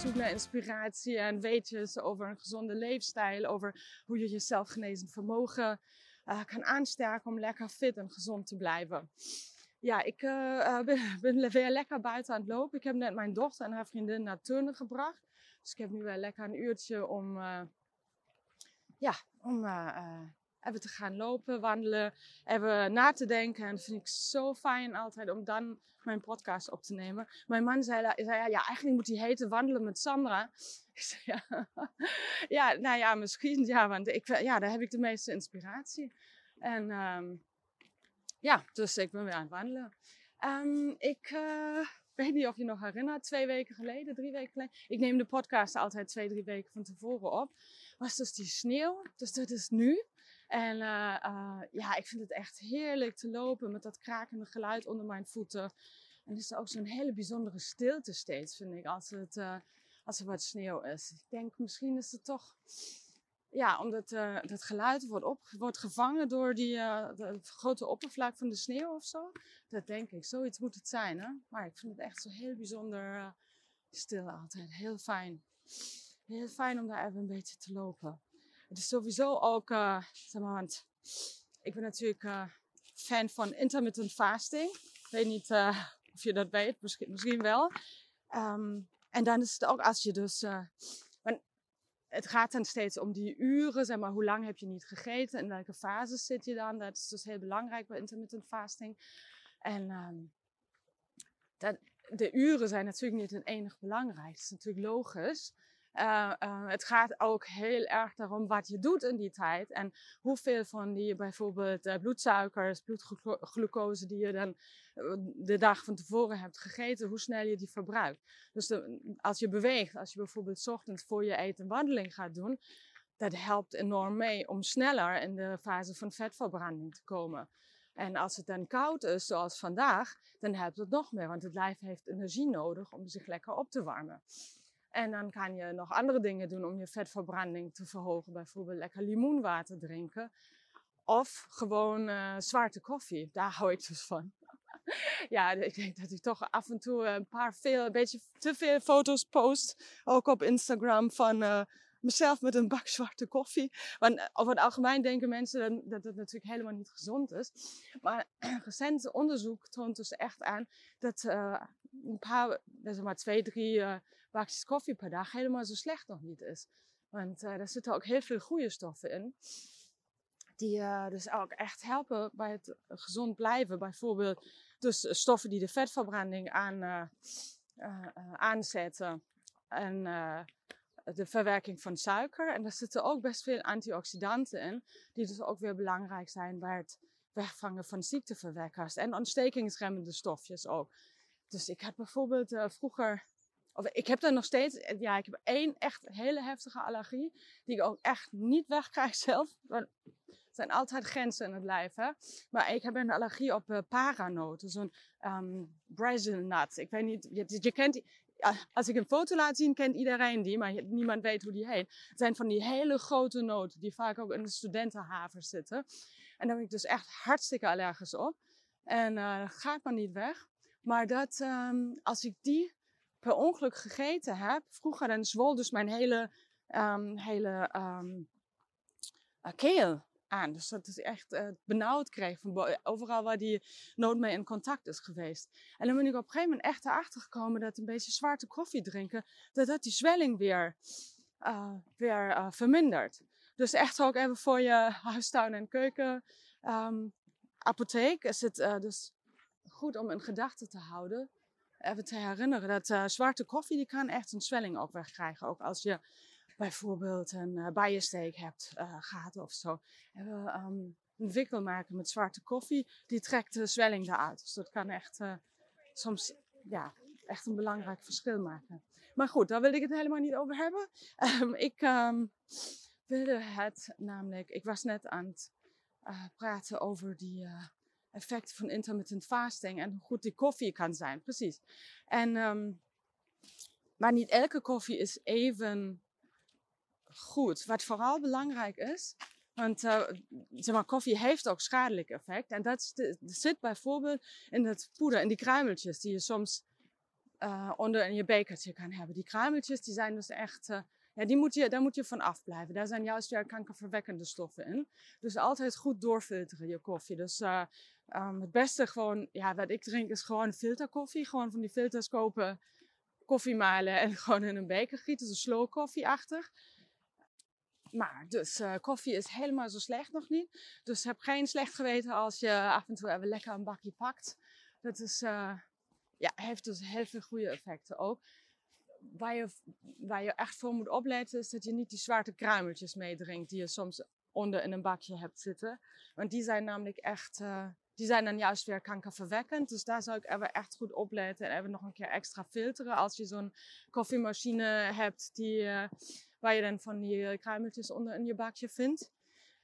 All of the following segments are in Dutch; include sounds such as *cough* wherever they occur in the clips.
zoek naar inspiratie en weetjes over een gezonde leefstijl. Over hoe je je zelfgenezend vermogen uh, kan aansterken om lekker fit en gezond te blijven. Ja, ik uh, ben, *laughs* ben, weer lekker buiten aan het lopen. Ik heb net mijn dochter en haar vriendin naar turnen gebracht. Dus ik heb nu wel lekker een uurtje om, ja, om even te gaan lopen, wandelen, even na te denken. En dat vind ik zo fijn altijd om dan mijn podcast op te nemen. Mijn man zei, zei ja, ja, eigenlijk moet hij heten Wandelen met Sandra. *laughs* Ik zei, ja, *laughs* ja nou ja, misschien ja, want ik, ja, daar heb ik de meeste inspiratie. En um, ja, dus ik ben weer aan het wandelen. Um, ik uh, weet niet of je nog herinnert, twee weken geleden, drie weken geleden. Ik neem de podcast altijd twee, drie weken van tevoren op. Was dus die sneeuw. Dus dat is nu. En uh, uh, ja, ik vind het echt heerlijk te lopen met dat krakende geluid onder mijn voeten. En er is ook zo'n hele bijzondere stilte steeds, vind ik, als, het, uh, als er wat sneeuw is. Ik denk, misschien is het toch... Ja, omdat dat geluid wordt, op, wordt gevangen door die de grote oppervlak van de sneeuw of zo. Dat denk ik. Zoiets moet het zijn, hè. Maar ik vind het echt zo heel bijzonder stil altijd. Heel fijn. Heel fijn om daar even een beetje te lopen. Het is sowieso ook, uh, zeg maar, want ik ben natuurlijk uh, fan van intermittent fasting. Ik weet niet uh, of je dat weet, misschien, misschien wel. Um, en dan is het ook als je dus, het gaat dan steeds om die uren, zeg maar, hoe lang heb je niet gegeten, in welke fase zit je dan. Dat is dus heel belangrijk bij intermittent fasting. En dat, de uren zijn natuurlijk niet het enige belangrijk. Dat is natuurlijk logisch. Uh, uh, het gaat ook heel erg daarom wat je doet in die tijd. En hoeveel van die bijvoorbeeld uh, bloedsuikers, bloedglucose die je dan de dag van tevoren hebt gegeten, hoe snel je die verbruikt. Dus als je beweegt, als je bijvoorbeeld ochtends voor je eten wandeling gaat doen, dat helpt enorm mee om sneller in de fase van vetverbranding te komen. En als het dan koud is, zoals vandaag, dan helpt het nog meer, want het lijf heeft energie nodig om zich lekker op te warmen. En dan kan je nog andere dingen doen om je vetverbranding te verhogen. Bijvoorbeeld lekker limoenwater drinken. Of gewoon uh, zwarte koffie. Daar hou ik dus van. *laughs* ja, ik denk dat ik toch af en toe een paar veel, een beetje te veel foto's post. Ook op Instagram van uh, mezelf met een bak zwarte koffie. Want eh, over het algemeen denken mensen dat het natuurlijk helemaal niet gezond is. Maar *clears throat* recent onderzoek toont dus echt aan dat een paar, zeg maar twee, drie uh, bakjes koffie per dag helemaal zo slecht nog niet is. Want uh, er zitten ook heel veel goede stoffen in. Die uh, dus ook echt helpen bij het gezond blijven. Bijvoorbeeld dus stoffen die de vetverbranding aan, aanzetten. En de verwerking van suiker. En daar zitten ook best veel antioxidanten in. Die dus ook weer belangrijk zijn bij het wegvangen van ziekteverwekkers. En ontstekingsremmende stofjes ook. Dus ik had bijvoorbeeld uh, vroeger, of ik heb er nog steeds, eh, ja, ik heb één echt hele heftige allergie, die ik ook echt niet wegkrijg *laughs* zelf. Er zijn altijd grenzen in het lijf. Maar ik heb een allergie op uh, paranoten, zo'n um, Brazil nut. Ik weet niet, je, je kent als ik een foto laat zien, kent iedereen die, maar niemand weet hoe die heet. Het zijn van die hele grote noten, die vaak ook in de studentenhaven zitten. En daar ben ik dus echt hartstikke allergisch op. En uh, gaat maar niet weg. Maar dat um, als ik die per ongeluk gegeten heb, vroeger dan zwol dus mijn hele, um, hele um, uh, keel aan. Dus dat is echt uh, benauwd kreeg van overal waar die nood mee in contact is geweest. En dan ben ik op een gegeven moment echt erachter gekomen dat een beetje zwarte koffie drinken, dat dat die zwelling weer, uh, weer vermindert. Dus echt ook even voor je huistuin en keuken apotheek is het dus goed om in gedachten te houden. Even te herinneren dat uh, zwarte koffie die kan echt een zwelling ook wegkrijgen. Ook als je bijvoorbeeld een uh, bijensteek hebt uh, gehad of zo. En we um, een wikkel maken met zwarte koffie, die trekt de zwelling eruit. Dus dat kan echt soms ja, echt een belangrijk verschil maken. Maar goed, daar wil ik het helemaal niet over hebben. Um, *laughs* ik um, wilde het namelijk, ik was net aan het praten over die effecten van intermittent fasting en hoe goed die koffie kan zijn. Precies. En, um, maar niet elke koffie is even goed. Wat vooral belangrijk is, want uh, zeg maar, koffie heeft ook schadelijk effect. En dat zit bijvoorbeeld in het poeder, in die kruimeltjes die je soms uh, onder in je bekertje kan hebben. Die kruimeltjes, die zijn dus echt, uh, ja, die moet je, daar moet je van afblijven. Daar zijn juist weer kankerverwekkende stoffen in. Dus altijd goed doorfilteren je koffie. Dus um, het beste gewoon, ja, wat ik drink is gewoon filterkoffie. Gewoon van die filters kopen, koffie malen en *laughs* gewoon in een beker gieten. Dus slow koffieachtig. Maar dus uh, koffie is helemaal zo slecht nog niet. Dus heb geen slecht geweten als je af en toe even lekker een bakje pakt. Dat is, uh, ja, heeft dus heel veel goede effecten ook. Waar je, waar je echt voor moet opletten is dat je niet die zwarte kruimeltjes meedrinkt die je soms onder in een bakje hebt zitten. Want die zijn namelijk echt, uh, die zijn dan juist weer kankerverwekkend. Dus daar zou ik even echt goed opletten en even nog een keer extra filteren. Als je zo'n koffiemachine hebt die, uh, waar je dan van die kruimeltjes onder in je bakje vindt.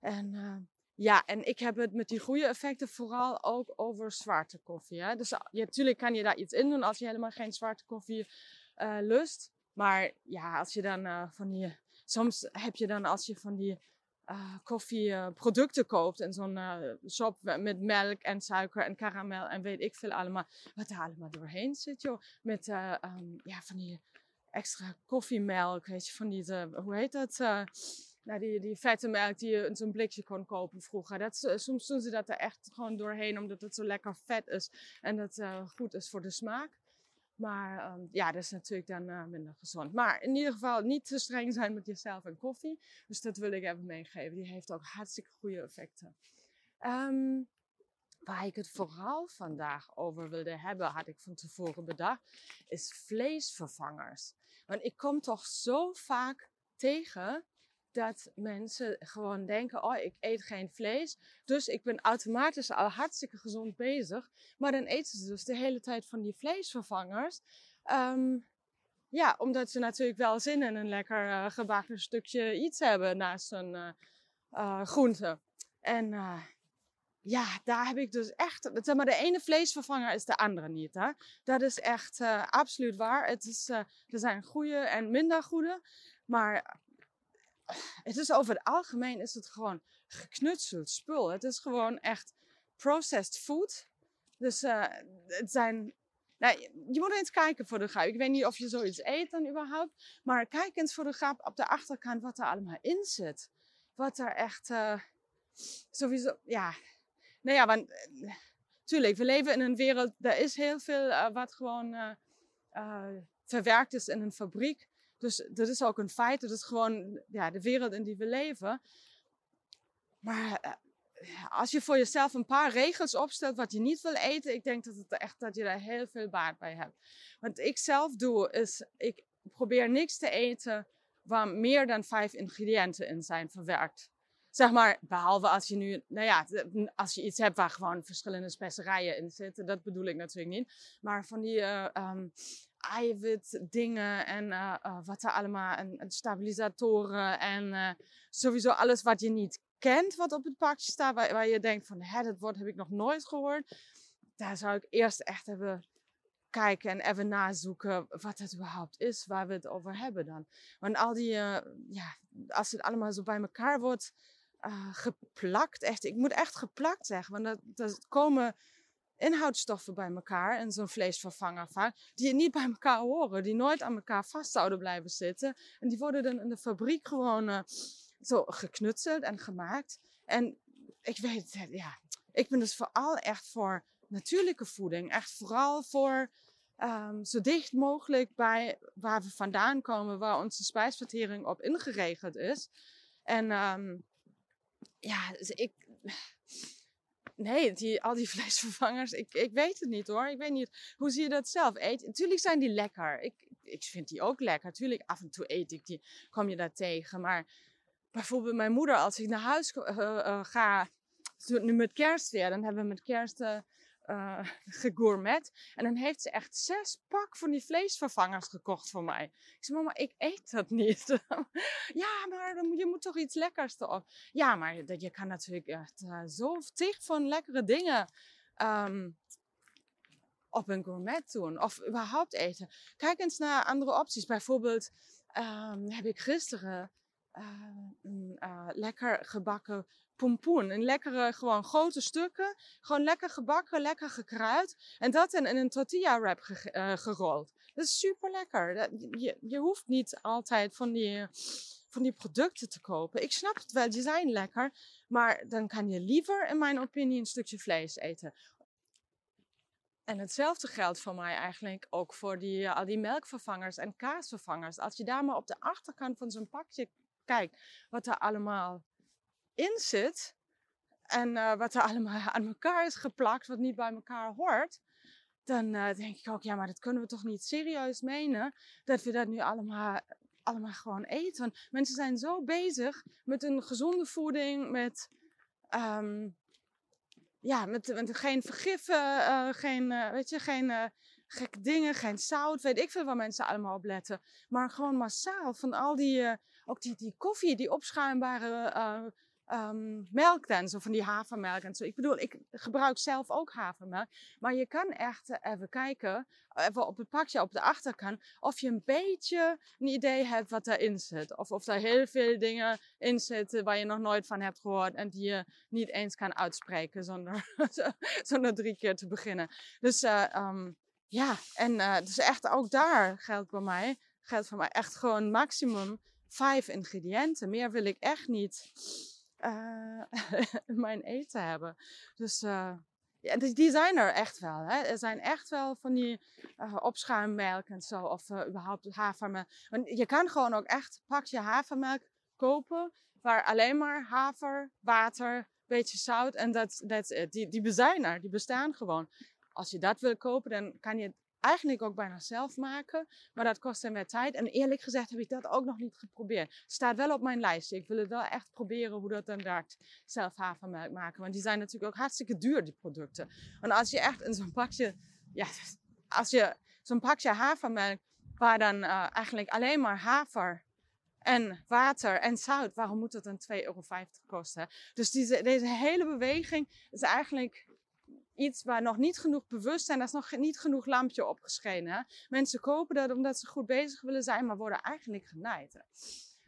En uh, ja, en ik heb het met die goede effecten vooral ook over zwarte koffie. Hè? Dus natuurlijk kan je daar iets in doen als je helemaal geen zwarte koffie lust. Maar ja, als je dan van die. Soms heb je dan als je van die uh, koffieproducten koopt in zo'n shop met melk en suiker en karamel en weet ik veel allemaal. Wat er allemaal doorheen zit, joh. Met um, ja, van die extra koffiemelk, weet je, van die. hoe heet dat? nou, die, die vette melk die je in zo'n blikje kon kopen vroeger. Dat, eh, soms doen ze dat er echt gewoon doorheen, omdat het zo lekker vet is en dat goed is voor de smaak. Maar um, ja, dat is natuurlijk dan uh, minder gezond. Maar in ieder geval niet te streng zijn met jezelf en koffie. Dus dat wil ik even meegeven. Die heeft ook hartstikke goede effecten. Um, waar ik het vooral vandaag over wilde hebben, had ik van tevoren bedacht, is vleesvervangers. Want ik kom toch zo vaak tegen dat mensen gewoon denken: oh, ik eet geen vlees, dus ik ben automatisch al hartstikke gezond bezig. Maar dan eten ze dus de hele tijd van die vleesvervangers. Um, ja, omdat ze natuurlijk wel zin in een lekker uh, gebakken stukje iets hebben naast hun uh, uh, groente. En ja, daar heb ik dus echt. Zeg maar, de ene vleesvervanger is de andere niet. Hè? Dat is echt absoluut waar. Het is, er zijn goede en minder goede. Maar het is over het algemeen is het gewoon geknutseld spul. Het is gewoon echt processed food. Dus uh, het zijn. Nou, je moet eens kijken voor de grap. Ik weet niet of je zoiets eet dan überhaupt. Maar kijk eens voor de grap op de achterkant wat er allemaal in zit. Wat er echt. Uh, sowieso. Ja. Nou ja, want. Uh, tuurlijk, we leven in een wereld. Er is heel veel wat gewoon verwerkt is in een fabriek. Dus dat is ook een feit. Dat is gewoon ja, de wereld in die we leven. Maar eh, als je voor jezelf een paar regels opstelt wat je niet wil eten, ik denk dat, het echt, dat je daar heel veel baat bij hebt. Wat ik zelf doe, is ik probeer niks te eten waar meer dan vijf ingrediënten in zijn verwerkt. Zeg maar, behalve als je nu, nou ja, als je iets hebt waar gewoon verschillende specerijen in zitten, dat bedoel ik natuurlijk niet. Maar van die uh, um, eiwitdingen en uh, uh, wat er allemaal, en, en stabilisatoren en sowieso alles wat je niet kent, wat op het pakje staat, waar, waar je denkt van, hè, dat woord heb ik nog nooit gehoord. Daar zou ik eerst echt even kijken en even nazoeken wat het überhaupt is, waar we het over hebben dan. Want al die, ja, als het allemaal zo bij elkaar wordt geplakt. Echt, ik moet echt geplakt zeggen. Want dat, dat komen inhoudstoffen bij elkaar in zo'n vleesvervanger vaak, die niet bij elkaar horen, die nooit aan elkaar vast zouden blijven zitten. En die worden dan in de fabriek gewoon uh, zo geknutseld en gemaakt. En ik weet, ja, ik ben dus vooral echt voor natuurlijke voeding. Echt vooral voor um, zo dicht mogelijk bij waar we vandaan komen, waar onze spijsvertering op ingeregeld is. En um, ja, dus ik. Nee, die, al die *laughs* vleesvervangers, ik, ik weet het niet hoor. Ik weet niet, hoe zie je dat zelf? Eet, natuurlijk zijn die lekker. Ik, ik vind die ook lekker. Natuurlijk, af en toe eet ik die, kom je daar tegen. Maar bijvoorbeeld mijn moeder, als ik naar huis uh, uh, ga, nu met kerst weer, dan hebben we met kerst uh, uh, *laughs* gegourmet. En dan heeft ze echt zes pak van die vleesvervangers gekocht voor mij. Ik zei, mama, ik eet dat niet. *laughs* ja, maar je moet toch iets lekkers erop. Ja, maar je kan natuurlijk echt uh, zo tig van lekkere dingen um, op een gourmet doen. Of überhaupt eten. Kijk eens naar andere opties. Bijvoorbeeld um, heb ik gisteren een uh, lekker gebakken pompoen. Een lekkere, gewoon grote stukken. Gewoon lekker gebakken, lekker gekruid. En dat in, een tortilla wrap ge, gerold. Dat is super lekker. je, je hoeft niet altijd van die, van die producten te kopen. Ik snap het wel, die zijn lekker. Maar dan kan je liever, in mijn opinie, een stukje vlees eten. En hetzelfde geldt voor mij eigenlijk ook voor die, al die melkvervangers en kaasvervangers. Als je daar maar op de achterkant van zo'n pakje kijkt, wat er allemaal in zit. En uh, wat er allemaal *laughs* aan elkaar is geplakt, wat niet bij elkaar hoort dan uh, denk ik ook, ja, maar dat kunnen we toch niet serieus menen, dat we dat nu allemaal, allemaal gewoon eten. Mensen zijn zo bezig met een gezonde voeding, met, um, ja, met, geen vergiffen, uh, geen, uh, weet je, geen gekke dingen, geen zout, weet ik veel waar mensen allemaal op letten. Maar gewoon massaal van al die, ook die, die koffie, die opschuimbare um, melk dan, zo van die havermelk en zo. Ik bedoel, ik gebruik zelf ook havermelk. Maar je kan echt eh, even kijken, even op het pakje op de achterkant, of je een beetje een idee hebt wat erin zit. Of of er heel veel dingen in zitten waar je nog nooit van hebt gehoord en die je niet eens kan uitspreken zonder, *laughs* zonder drie keer te beginnen. Dus uh, um, ja, en dus echt ook daar geldt bij mij, geldt voor mij echt gewoon maximum vijf ingrediënten. Meer wil ik echt niet *laughs* uh, mijn eten hebben. Dus uh, ja, die zijn er echt wel. Hè. Er zijn echt wel van die uh, opschuimmelk en zo. Of überhaupt havermelk. Want je kan gewoon ook echt pak je havermelk kopen. Waar alleen maar haver, water, beetje zout en dat that's it. Die, die zijn er. Die bestaan gewoon. Als je dat wil kopen, dan kan je eigenlijk ook bijna zelf maken. Maar dat kost dan weer tijd. En eerlijk gezegd heb ik dat ook nog niet geprobeerd. Het staat wel op mijn lijstje. Ik wil het wel echt proberen hoe dat dan werkt. Zelf havermelk maken. Want die zijn natuurlijk ook hartstikke duur, die producten. En als je echt in zo'n pakje... Ja, als je zo'n pakje havermelk... Waar dan uh, eigenlijk alleen maar haver en water en zout. Waarom moet het dan 2,50 euro kosten? Dus deze, deze hele beweging is eigenlijk iets waar nog niet genoeg bewustzijn, daar is nog niet genoeg lampje opgeschenen. Mensen kopen dat omdat ze goed bezig willen zijn, maar worden eigenlijk genaaid.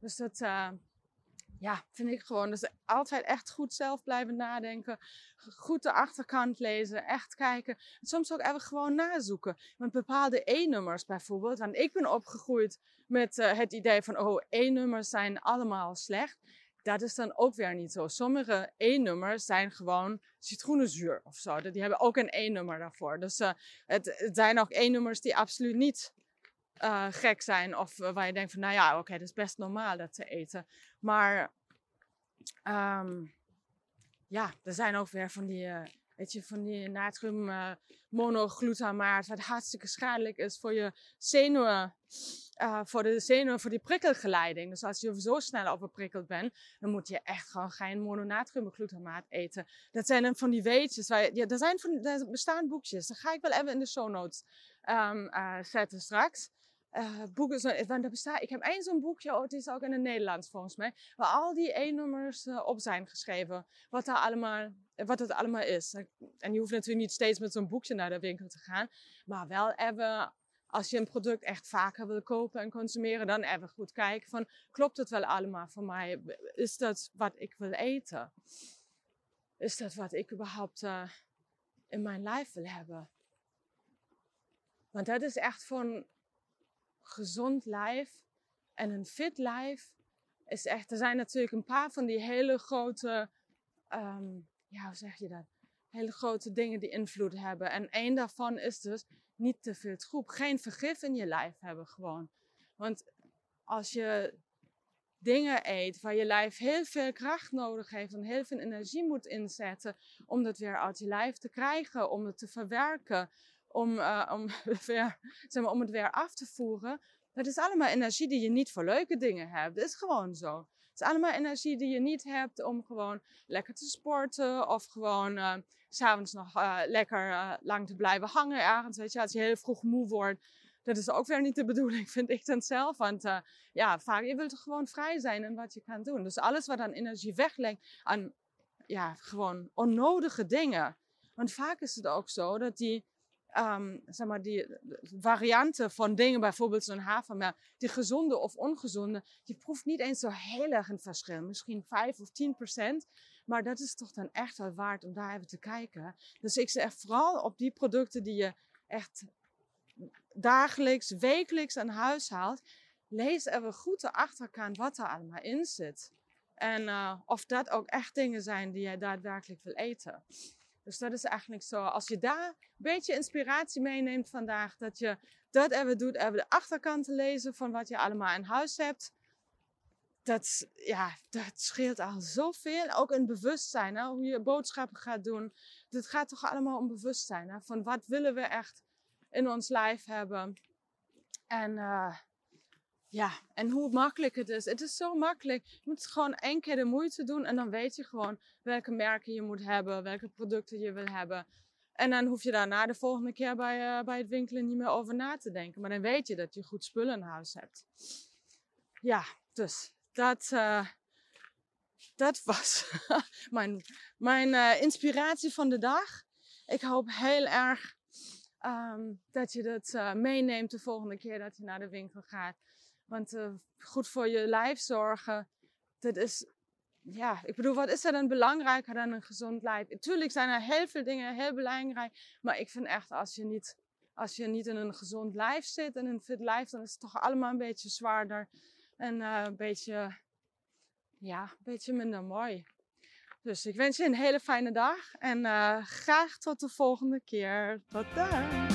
Dus dat, uh, ja, vind ik gewoon. Dus altijd echt goed zelf blijven nadenken. Goed de achterkant lezen. Echt kijken. En soms ook even gewoon nazoeken. Want bepaalde E-nummers bijvoorbeeld. Want ik ben opgegroeid met uh, het idee van, oh, E-nummers zijn allemaal slecht dat is dan ook weer niet zo. Sommige E-nummers zijn gewoon citroenenzuur of zo. Die hebben ook een E-nummer daarvoor. Dus uh, het, zijn ook E-nummers die absoluut niet uh, gek zijn. Of uh, waar je denkt van, nou ja, oké, dat is best normaal dat te eten. Maar um, ja, er zijn ook weer van die, weet je, van die natrium monoglutamaat, wat hartstikke schadelijk is voor je zenuwen. Uh, voor de zenuwen, voor die prikkelgeleiding. Dus als je zo snel overprikkeld bent, dan moet je echt gewoon geen mononatriumglutamaat eten. Dat zijn dan van die weetjes. Ja, er, zijn van, er bestaan boekjes. Dat ga ik wel even in de show notes um, uh, zetten straks. Uh, boeken, zo, want er bestaat, ik heb één zo'n boekje, oh, het is ook in het Nederlands volgens mij, waar al die E-nummers op zijn geschreven. Wat, daar allemaal, wat het allemaal is. En je hoeft natuurlijk niet steeds met zo'n boekje naar de winkel te gaan, maar wel even als je een product echt vaker wil kopen en consumeren, dan even goed kijken van, klopt het wel allemaal voor mij? Is dat wat ik wil eten? Is dat wat ik überhaupt uh, in mijn lijf wil hebben? Want dat is echt een gezond lijf en een fit lijf. Is echt, er zijn natuurlijk een paar van die hele grote, um, ja, hoe zeg je dat? Hele grote dingen die invloed hebben. En één daarvan is dus niet te veel troep. Geen vergif in je lijf hebben gewoon. Want als je dingen eet waar je lijf heel veel kracht nodig heeft en heel veel energie moet inzetten om dat weer uit je lijf te krijgen, om het te verwerken, om, uh, om, *laughs* weer, zeg maar, om het weer af te voeren. Dat is allemaal energie die je niet voor leuke dingen hebt. Dat is gewoon zo. Het is allemaal energie die je niet hebt om gewoon lekker te sporten of gewoon uh, s'avonds nog uh, lekker lang te blijven hangen ergens. Weet je, als je heel vroeg moe wordt. Dat is ook weer niet de bedoeling, *laughs* vind ik dan zelf. Want ja, vaak, je wilt gewoon vrij zijn in wat je kan doen. Dus alles wat aan energie weglegt aan ja, gewoon onnodige dingen. Want vaak is het ook zo dat die um, zeg maar die varianten van dingen, bijvoorbeeld zo'n havermelk, die gezonde of ongezonde, je proeft niet eens zo heel erg een verschil. Misschien 5 of 10 procent. Maar dat is toch dan echt wel waard om daar even te kijken. Dus ik zeg vooral op die producten die je echt dagelijks, wekelijks aan huis haalt. Lees even goed de achterkant wat er allemaal in zit. En uh, of dat ook echt dingen zijn die jij daadwerkelijk wil eten. Dus dat is eigenlijk zo. Als je daar een beetje inspiratie meeneemt vandaag, dat je dat even doet, even de achterkant te lezen van wat je allemaal in huis hebt. Dat, ja, dat scheelt al zoveel. Ook in bewustzijn, hè? hoe je boodschappen gaat doen. Het gaat toch allemaal om bewustzijn. Hè? Van wat willen we echt in ons lijf hebben. En uh, ja, en hoe makkelijk het is. Het is zo makkelijk. Je moet gewoon één keer de moeite doen en dan weet je gewoon welke merken je moet hebben, welke producten je wil hebben. En dan hoef je daarna de volgende keer bij, uh, bij het winkelen niet meer over na te denken. Maar dan weet je dat je goed spullen in huis hebt. Ja, dus dat, uh, dat was *laughs* mijn, mijn uh, inspiratie van de dag. Ik hoop heel erg um, dat je dat meeneemt de volgende keer dat je naar de winkel gaat. Want uh, goed voor je lijf zorgen, dat is, ja, ik bedoel, wat is er dan belangrijker dan een gezond lijf? Tuurlijk zijn er heel veel dingen heel belangrijk, maar ik vind echt als je niet, als je niet in een gezond lijf zit en een fit lijf, dan is het toch allemaal een beetje zwaarder en uh, een beetje, ja, een beetje minder mooi. Dus ik wens je een hele fijne dag en uh, graag tot de volgende keer. Tot dan!